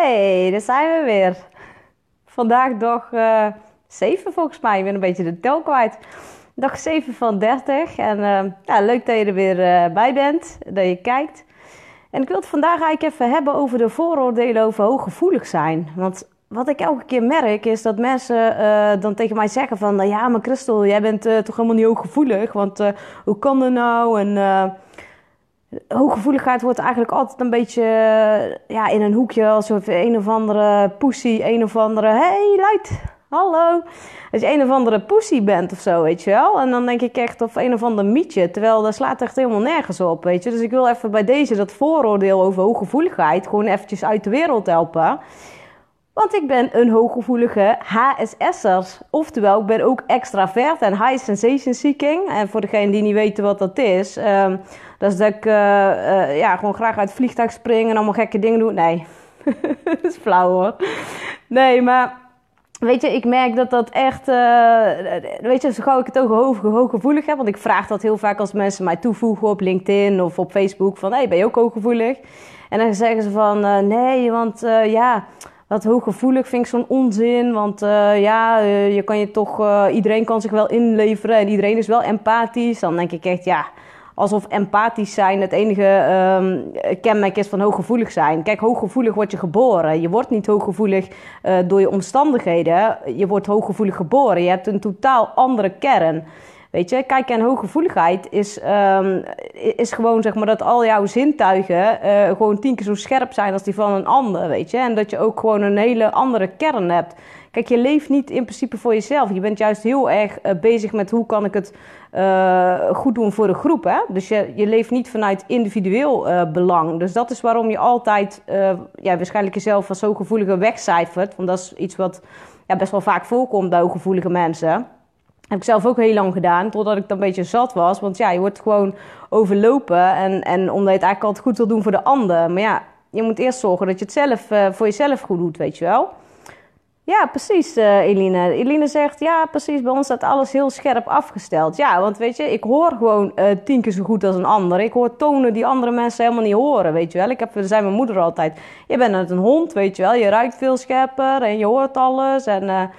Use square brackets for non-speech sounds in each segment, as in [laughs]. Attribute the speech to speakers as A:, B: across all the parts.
A: Hey, daar zijn we weer. Vandaag dag uh, 7 volgens mij. Ik ben een beetje de tel kwijt. Dag 7 van 30. En uh, ja, leuk dat je er weer uh, bij bent, dat je kijkt. En ik wil het vandaag eigenlijk even hebben over de vooroordelen over hooggevoelig zijn. Want wat ik elke keer merk is dat mensen dan tegen mij zeggen van... Nou ja, maar Christel, jij bent toch helemaal niet hooggevoelig. Want hoe kan dat nou? En hooggevoeligheid wordt eigenlijk altijd een beetje ja, in een hoekje alsof een of andere pussy, een of andere. hey, luid, hallo. Als je een of andere pussy bent of zo, weet je wel. En dan denk ik echt of een of ander mietje. Terwijl dat slaat echt helemaal nergens op, weet je. Dus ik wil even bij deze dat vooroordeel over hooggevoeligheid gewoon eventjes uit de wereld helpen. Want ik ben een hooggevoelige HSS'er. Oftewel, ik ben ook extravert en high sensation seeking. En voor degenen die niet weten wat dat is... Um, dat is dat ik uh, uh, ja, gewoon graag uit het vliegtuig spring en allemaal gekke dingen doe. Nee, [laughs] dat is flauw hoor. Nee, maar weet je, ik merk dat dat echt... Uh, weet je, zo gauw ik het ook hoog, hooggevoelig heb... want ik vraag dat heel vaak als mensen mij toevoegen op LinkedIn of op Facebook... van, hé, hey, ben je ook hooggevoelig? En dan zeggen ze van, nee, want ja dat hooggevoelig vind ik zo'n onzin. Want uh, ja, uh, je kan je toch, uh, iedereen kan zich wel inleveren en iedereen is wel empathisch. Dan denk ik echt, ja, alsof empathisch zijn het enige um, kenmerk is van hooggevoelig zijn. Kijk, hooggevoelig word je geboren. Je wordt niet hooggevoelig door je omstandigheden. Je wordt hooggevoelig geboren. Je hebt een totaal andere kern. Weet kijk, en hooggevoeligheid is, um, is gewoon zeg maar dat al jouw zintuigen uh, gewoon tien keer zo scherp zijn als die van een ander, weet je. En dat je ook gewoon een hele andere kern hebt. Kijk, je leeft niet in principe voor jezelf. Je bent juist heel erg uh, bezig met hoe kan ik het uh, goed doen voor de groep. Hè? Dus je, je leeft niet vanuit individueel belang. Dus dat is waarom je altijd ja, waarschijnlijk jezelf als hooggevoelige wegcijfert. Want dat is iets wat ja, best wel vaak voorkomt bij hooggevoelige mensen. Heb ik zelf ook heel lang gedaan, totdat ik dan een beetje zat was. Want ja, je wordt gewoon overlopen. En, en omdat je het eigenlijk altijd goed wil doen voor de ander. Maar ja, je moet eerst zorgen dat je het zelf uh, voor jezelf goed doet, weet je wel. Ja, precies, uh, Eline. Eline zegt, ja, precies, bij ons staat alles heel scherp afgesteld. Ja, want weet je, ik hoor gewoon uh, tien keer zo goed als een ander. Ik hoor tonen die andere mensen helemaal niet horen, weet je wel. Ik heb, zei mijn moeder altijd, je bent net een hond, weet je wel. Je ruikt veel scherper en je hoort alles en...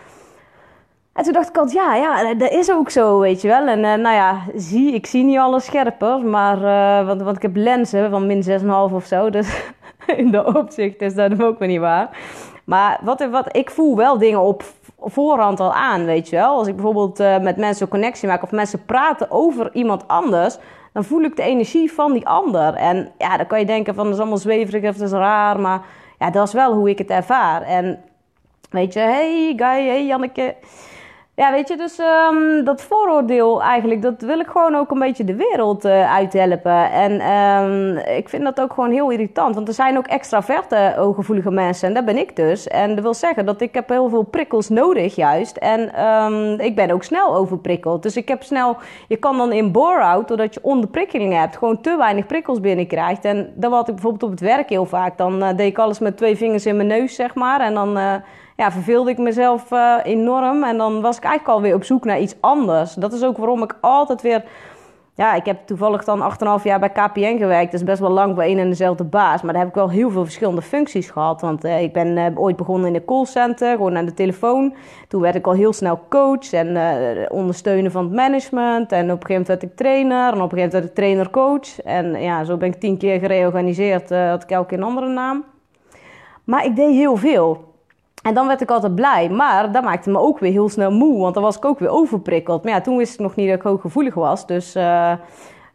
A: En toen dacht ik altijd, ja, ja, dat is ook zo, weet je wel. En uh, nou ja, zie, ik zie niet alles scherper, maar, uh, want, want ik heb lenzen van min 6,5 of zo. Dus [laughs] in de opzicht is dat ook weer niet waar. Maar wat, wat, ik voel wel dingen op voorhand al aan, weet je wel. Als ik bijvoorbeeld met mensen een connectie maak of mensen praten over iemand anders... dan voel ik de energie van die ander. En ja, dan kan je denken van, dat is allemaal zweverig of dat is raar. Maar ja, dat is wel hoe ik het ervaar. En weet je, hey guy, hey Janneke... Ja, weet je, dus um, dat vooroordeel eigenlijk, dat wil ik gewoon ook een beetje de wereld uh, uithelpen. En um, ik vind dat ook gewoon heel irritant, want er zijn ook extraverte, hooggevoelige mensen en dat ben ik dus. En dat wil zeggen dat ik heb heel veel prikkels nodig juist. En um, ik ben ook snel overprikkeld. Dus ik heb snel, je kan dan in bore-out, doordat je onderprikkeling hebt, gewoon te weinig prikkels binnenkrijgt. En dat had ik bijvoorbeeld op het werk heel vaak. Dan uh, deed ik alles met twee vingers in mijn neus, zeg maar. En dan... ja, verveelde ik mezelf uh, enorm. En dan was ik eigenlijk alweer op zoek naar iets anders. Dat is ook waarom ik altijd weer... Ja, ik heb toevallig dan 8,5 jaar bij KPN gewerkt. Dat is best wel lang bij een en dezelfde baas. Maar daar heb ik wel heel veel verschillende functies gehad. Want uh, ik ben uh, ooit begonnen in de callcenter, gewoon aan de telefoon. Toen werd ik al heel snel coach en ondersteunen van het management. En op een gegeven moment werd ik trainer. En op een gegeven moment werd ik trainer-coach. En ja, zo ben ik tien keer gereorganiseerd. had ik elke keer een andere naam. Maar ik deed heel veel. En dan werd ik altijd blij. Maar dat maakte me ook weer heel snel moe. Want dan was ik ook weer overprikkeld. Maar ja, toen wist ik nog niet dat ik hooggevoelig was. Dus uh,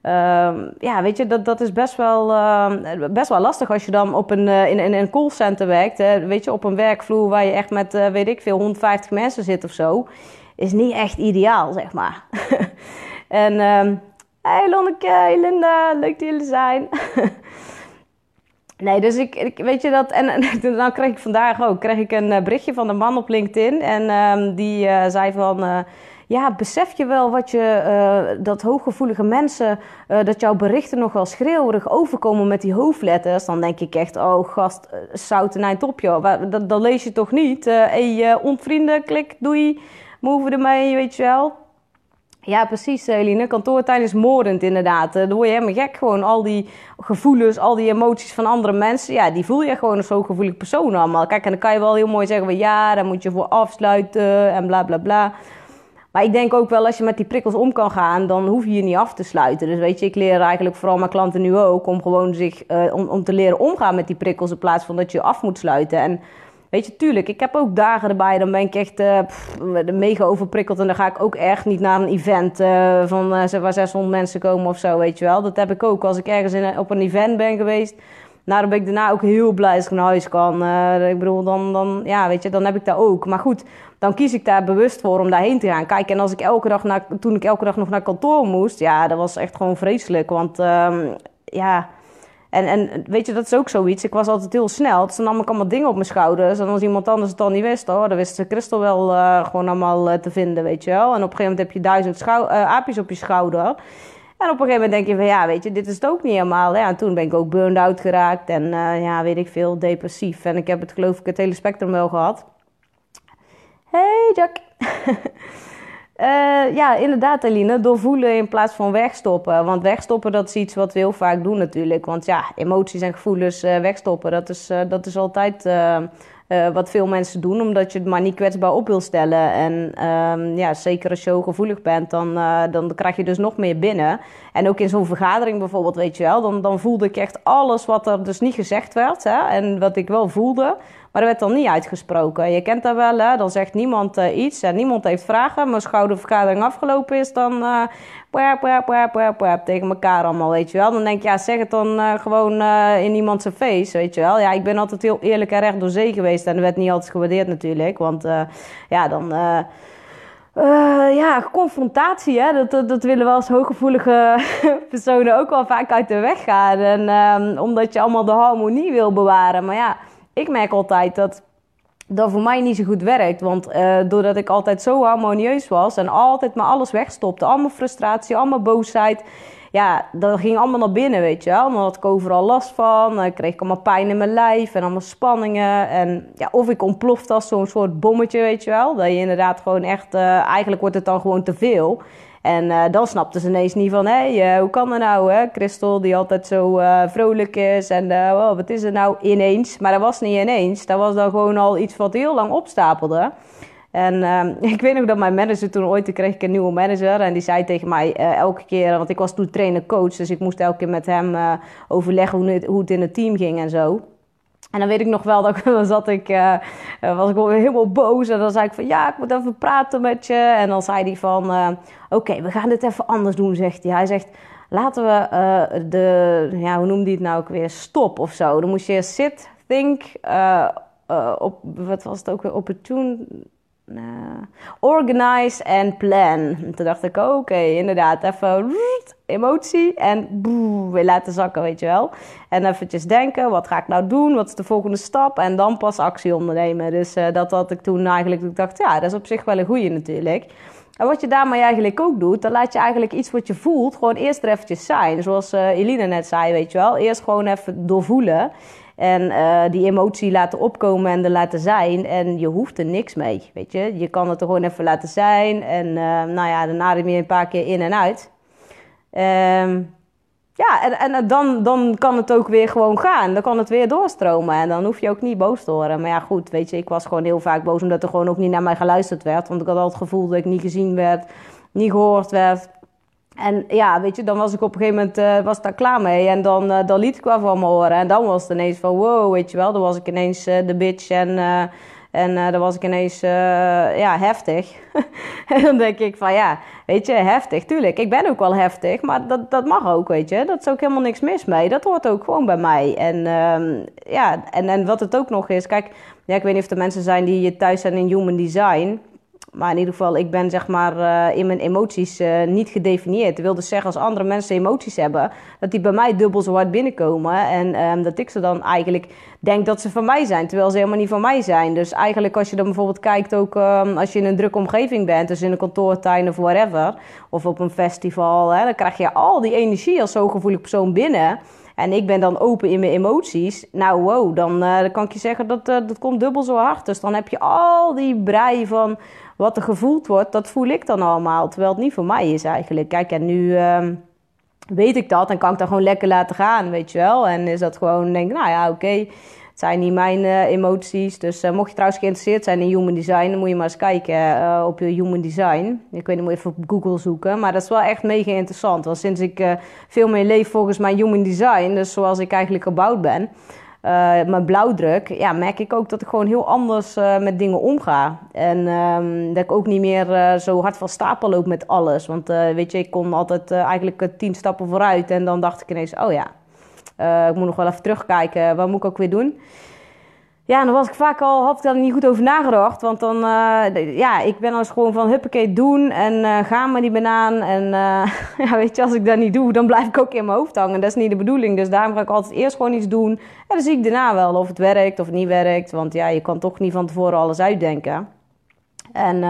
A: uh, ja, weet je, dat, dat is best wel, uh, best wel lastig als je dan op een, in, in een callcenter werkt. Hè. Weet je, op een werkvloer waar je echt met, weet ik veel, 150 mensen zit of zo. Is niet echt ideaal, zeg maar. [laughs] en, ehm, hey Lonneke, hey Linda, leuk dat jullie zijn. [laughs] Nee, dus ik, ik, weet je dat. En, [laughs] dan kreeg ik vandaag ook kreeg ik een eh, berichtje van een man op LinkedIn. En um, die uh, zei van. Uh, ja, besef je wel wat je, dat hooggevoelige mensen, dat jouw berichten nog wel schreeuwerig overkomen met die hoofdletters? Dan denk ik echt, oh gast, zout en op joh. Dat, dat lees je toch niet? Hé, onvrienden, klik, doei, move ermee, weet je wel. Ja, precies, Eline. Kantoortuin is moordend inderdaad. Dan word je helemaal gek. Gewoon al die gevoelens, al die emoties van andere mensen. Ja, die voel je gewoon als zo'n gevoelig persoon allemaal. Kijk, en dan kan je wel heel mooi zeggen van ja, daar moet je voor afsluiten en bla bla bla. Maar ik denk ook wel, als je met die prikkels om kan gaan, dan hoef je je niet af te sluiten. Dus weet je, ik leer eigenlijk vooral mijn klanten nu ook om gewoon zich, uh, om, om te leren omgaan met die prikkels in plaats van dat je je af moet sluiten. En Weet je, tuurlijk, ik heb ook dagen erbij, dan ben ik echt pff, mega overprikkeld. En dan ga ik ook echt niet naar een event uh, van uh, waar 600 mensen komen of zo, weet je wel. Dat heb ik ook. Als ik ergens in, op een event ben geweest, nou, dan ben ik daarna ook heel blij als ik naar huis kan. ik bedoel, dan, dan, ja, weet je, dan heb ik dat ook. Maar goed, dan kies ik daar bewust voor om daarheen te gaan. Kijk, en als ik elke dag naar, toen ik elke dag nog naar kantoor moest, ja, dat was echt gewoon vreselijk. Want, ehm, ja en, en weet je, dat is ook zoiets. Ik was altijd heel snel. Dus dan nam ik allemaal dingen op mijn schouders. En als iemand anders het dan niet wist, oh, dan wist Christel wel uh, gewoon allemaal uh, te vinden, weet je wel. En op een gegeven moment heb je duizend uh, aapjes op je schouder. En op een gegeven moment denk je van, ja, weet je, dit is het ook niet helemaal. Ja, en toen ben ik ook burned out geraakt. En ja, weet ik veel, depressief. En ik heb het geloof ik het hele spectrum wel gehad. Hey Jack. [laughs] Uh, ja, inderdaad, Eline. Doorvoelen in plaats van wegstoppen. Want wegstoppen, dat is iets wat we heel vaak doen natuurlijk. Want ja, emoties en gevoelens uh, wegstoppen, dat is, uh, dat is altijd wat veel mensen doen. Omdat je het maar niet kwetsbaar op wil stellen. En um, ja, zeker als je zo gevoelig bent, dan, dan krijg je dus nog meer binnen. En ook in zo'n vergadering bijvoorbeeld, weet je wel. Dan, dan voelde ik echt alles wat er dus niet gezegd werd. Hè, en wat ik wel voelde. Maar dat werd dan niet uitgesproken. Je kent dat wel, hè? dan zegt niemand uh, iets en niemand heeft vragen. Maar als de vergadering afgelopen is, dan uh, pwap, pwap, pwap, pwap, tegen elkaar allemaal, weet je wel. Dan denk je, ja, zeg het dan uh, gewoon in iemand zijn weet je wel. Ja, ik ben altijd heel eerlijk en recht door zee geweest. En dat werd niet altijd gewaardeerd natuurlijk. Want ja, dan... Ja, confrontatie, hè? Dat, dat, willen wel als hooggevoelige [laughs] personen ook wel vaak uit de weg gaan. En um, omdat je allemaal de harmonie wil bewaren. Maar ja, ik merk altijd dat dat voor mij niet zo goed werkt. Want uh, doordat ik altijd zo harmonieus was en altijd maar alles wegstopte, allemaal frustratie, allemaal boosheid. Ja, dat ging allemaal naar binnen, weet je wel. Dan had ik overal last van. Dan kreeg ik allemaal pijn in mijn lijf en allemaal spanningen. En ja, of ik ontplofte als zo'n soort bommetje, weet je wel. Dat je inderdaad gewoon echt... Uh, eigenlijk wordt het dan gewoon te veel. En uh, dan snapte ze ineens niet van, hé, hey, uh, hoe kan dat nou, hè? Christel, die altijd zo uh, vrolijk is en wow, wat is er nou ineens? Maar dat was niet ineens, dat was dan gewoon al iets wat heel lang opstapelde. En ehm, [laughs] ik weet nog dat mijn manager toen ooit, toen kreeg ik een nieuwe manager. En die zei tegen mij elke keer, want ik was toen trainer-coach. Dus ik moest elke keer met hem overleggen hoe hoe het in het team ging en zo. En dan weet ik nog wel, dat [laughs] dan zat ik, uh, was ik helemaal boos. En dan zei ik van, ja, ik moet even praten met je. En dan zei hij van, uh, oké, we gaan dit even anders doen, zegt hij. Hij zegt, laten we de, ja, hoe noemde hij het nou ook weer, stop of zo. Dan moest je sit, think, wat was het ook weer, opportune... Uh, organize and plan. En toen dacht ik, oké, inderdaad, even emotie en boe, weer laten zakken, weet je wel. En eventjes denken, wat ga ik nou doen? Wat is de volgende stap? En dan pas actie ondernemen. Dus uh, dat had ik toen eigenlijk, ik dacht, ja, dat is op zich wel een goeie natuurlijk. En wat je daarmee eigenlijk ook doet, dan laat je eigenlijk iets wat je voelt gewoon eerst er eventjes zijn. Zoals uh, Eline net zei, weet je wel. Eerst gewoon even doorvoelen. En uh, die emotie laten opkomen en er laten zijn. En je hoeft er niks mee, weet je. Je kan het er gewoon even laten zijn. En uh, nou ja, daarna adem je een paar keer in en uit. Um, ja, en, en dan, dan kan het ook weer gewoon gaan. Dan kan het weer doorstromen. En dan hoef je ook niet boos te worden. Maar ja, goed, weet je, ik was gewoon heel vaak boos omdat er gewoon ook niet naar mij geluisterd werd. Want ik had altijd het gevoel dat ik niet gezien werd, niet gehoord werd. En ja, weet je, dan was ik op een gegeven moment uh, was daar klaar mee. En dan, uh, dan liet ik wel van me horen. En dan was het ineens van wow, weet je wel. Dan was ik ineens uh, de bitch en, en dan was ik ineens ja, heftig. [laughs] en dan denk ik van ja, weet je, heftig. Tuurlijk, ik ben ook wel heftig. Maar dat, dat mag ook, weet je. Dat is ook helemaal niks mis mee. Dat hoort ook gewoon bij mij. En ehm, ja, en, en wat het ook nog is. Kijk, ja, ik weet niet of er mensen zijn die thuis zijn in human design maar in ieder geval, ik ben zeg maar uh, in mijn emoties uh, niet gedefinieerd. Dat wil dus zeggen, als andere mensen emoties hebben, dat die bij mij dubbel zo hard binnenkomen. En um, dat ik ze dan eigenlijk denk dat ze van mij zijn, terwijl ze helemaal niet van mij zijn. Dus eigenlijk als je dan bijvoorbeeld kijkt, ook um, als je in een drukke omgeving bent, dus in een kantoortuin of whatever, of op een festival, hè, dan krijg je al die energie als zo'n gevoelig persoon binnen. En ik ben dan open in mijn emoties. Nou, wow, dan, dan kan ik je zeggen dat dat komt dubbel zo hard. Dus dan heb je al die brei van wat er gevoeld wordt, dat voel ik dan allemaal. Terwijl het niet voor mij is eigenlijk. Kijk, en nu ehm, weet ik dat en kan ik dat gewoon lekker laten gaan, weet je wel. En is dat gewoon, denk nou ja, oké. Het zijn niet mijn uh, emoties. Dus uh, mocht je trouwens geïnteresseerd zijn in human design, dan moet je maar eens kijken uh, op je human design. Ik weet niet, moet even op Google zoeken. Maar dat is wel echt mega interessant. Want sinds ik veel meer leef volgens mijn human design, dus zoals ik eigenlijk gebouwd ben, mijn blauwdruk, ja, merk ik ook dat ik gewoon heel anders met dingen omga. En um, dat ik ook niet meer zo hard van stapel loop met alles. Want weet je, ik kon altijd eigenlijk tien stappen vooruit. En dan dacht ik ineens, oh ja, uh, ik moet nog wel even terugkijken. Wat moet ik ook weer doen? Ja, dan was ik vaak al, had ik daar niet goed over nagedacht. Want dan, uh, ja, ik ben als gewoon van huppakee doen en uh, ga maar die banaan. En [laughs] ja, weet je, als ik dat niet doe, dan blijf ik ook in mijn hoofd hangen. Dat is niet de bedoeling. Dus daarom ga ik altijd eerst gewoon iets doen. En dan zie ik daarna wel of het werkt of niet werkt. Want ja, je kan toch niet van tevoren alles uitdenken. En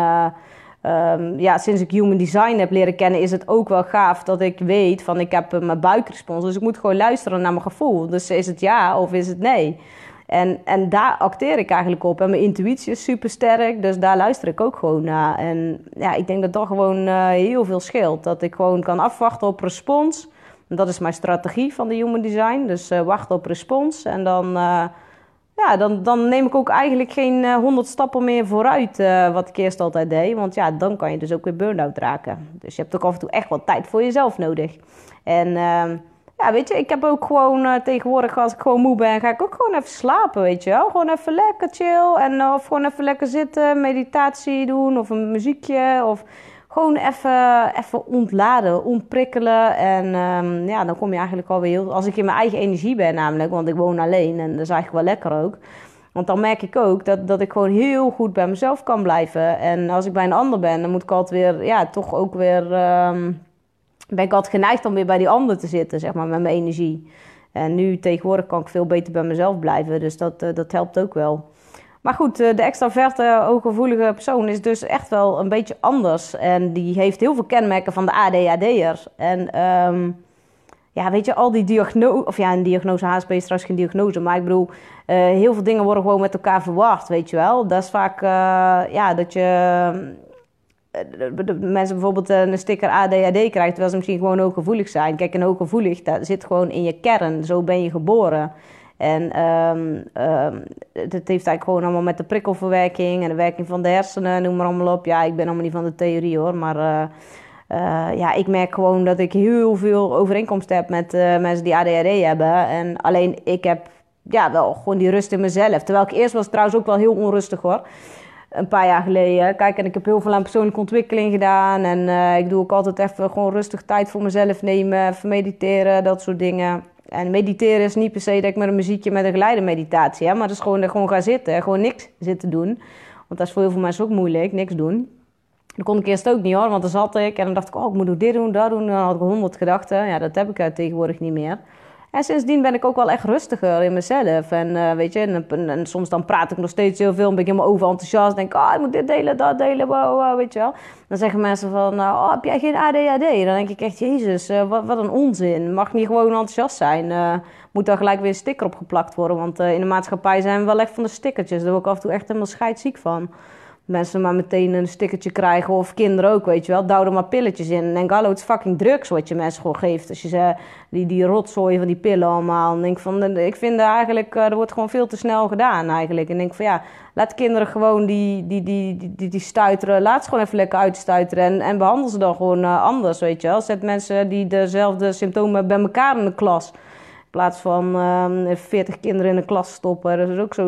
A: Um, ja, sinds ik human design heb leren kennen, is het ook wel gaaf dat ik weet van ik heb mijn buikrespons. Dus ik moet gewoon luisteren naar mijn gevoel. Dus is het ja of is het nee? En, en daar acteer ik eigenlijk op. En mijn intuïtie is super sterk, dus daar luister ik ook gewoon naar. En ja, ik denk dat dat gewoon uh, heel veel scheelt. Dat ik gewoon kan afwachten op respons. Dat is mijn strategie van de human design. Dus uh, wachten op respons en dan. Ja, dan, dan neem ik ook eigenlijk geen eh, honderd stappen meer vooruit, uh, wat ik eerst altijd deed. Want ja, dan kan je dus ook weer burn-out raken. Dus je hebt ook af en toe echt wat tijd voor jezelf nodig. En uh, ja, weet je, ik heb ook gewoon uh, tegenwoordig, als ik gewoon moe ben, ga ik ook gewoon even slapen, weet je wel. Gewoon even lekker chill en of gewoon even lekker zitten, meditatie doen of een muziekje of gewoon even, even ontladen, ontprikkelen. En um, ja, dan kom je eigenlijk alweer heel... Als ik in mijn eigen energie ben namelijk, want ik woon alleen en dat is eigenlijk wel lekker ook. Want dan merk ik ook dat, dat ik gewoon heel goed bij mezelf kan blijven. En als ik bij een ander ben, dan moet ik altijd weer, ja, toch ook weer... Um, ben ik altijd geneigd om weer bij die ander te zitten, zeg maar, met mijn energie. En nu tegenwoordig kan ik veel beter bij mezelf blijven. Dus dat, uh, dat helpt ook wel. Maar goed, eh, de extraverte, hooggevoelige persoon is dus echt wel een beetje anders. En die heeft heel veel kenmerken van de ADHD'er. En um, ja, weet je, al die diagnose... Of ja, een diagnose HSP is trouwens geen diagnose. Maar ik bedoel, uh, heel veel dingen worden gewoon met elkaar verward, weet je wel. Dat is vaak, uh, ja, dat je... Mensen bijvoorbeeld een sticker ADHD krijgen, terwijl ze misschien gewoon hooggevoelig zijn. Kijk, een hooggevoelig, dat zit gewoon in je kern. Zo ben je geboren. En um, het heeft eigenlijk gewoon allemaal met de prikkelverwerking en de werking van de hersenen, noem maar allemaal op. Ja, ik ben allemaal niet van de theorie hoor, maar uh, uh, ja, ik merk gewoon dat ik heel veel overeenkomst heb met uh, mensen die ADHD hebben. En alleen ik heb ja, wel gewoon die rust in mezelf. Terwijl ik eerst was trouwens ook wel heel onrustig hoor. Een paar jaar geleden. Kijk, en ik heb heel veel aan persoonlijke ontwikkeling gedaan. En ik doe ook altijd even gewoon rustig tijd voor mezelf nemen. Even mediteren, dat soort dingen. En mediteren is niet per se dat ik met een muziekje met een geleide meditatie, maar dat is gewoon, gewoon gaan zitten, gewoon niks zitten doen. Want dat is voor heel veel mensen ook moeilijk, niks doen. Dat kon ik eerst ook niet hoor, want dan zat ik en dan dacht ik, oh, ik moet dit doen, dat doen. En dan had ik honderd gedachten. Ja, dat heb ik uit tegenwoordig niet meer. En sindsdien ben ik ook wel echt rustiger in mezelf. En uh, weet je, en, soms dan praat ik nog steeds heel veel. Ben ik helemaal overenthousiast. Denk, oh, ik moet dit delen, dat delen, wow, wow, weet je wel. Dan zeggen mensen van, nou, oh, heb jij geen ADHD? Dan denk ik echt, jezus, uh, wat, wat, een onzin. Mag niet gewoon enthousiast zijn. Uh, moet daar gelijk weer een sticker op geplakt worden. Want in de maatschappij zijn we wel echt van de stickertjes. Daar word ik af en toe echt helemaal scheidziek van mensen maar meteen een stickertje krijgen. Of kinderen ook, weet je wel. Douw er maar pilletjes in. En hallo, het is fucking drugs wat je mensen gewoon geeft. Als je ze, die, die rotzooi van die pillen allemaal. En denk van, ik vind eigenlijk, er wordt gewoon veel te snel gedaan eigenlijk. En denk van ja, laat kinderen gewoon die, die, die, die, die, stuiteren. Laat ze gewoon even lekker uitstuiteren. En, en behandel ze dan gewoon uh, anders, weet je wel. Zet mensen die dezelfde symptomen bij elkaar in de klas. In plaats van uh, 40 kinderen in een klas stoppen. Dat is ook zo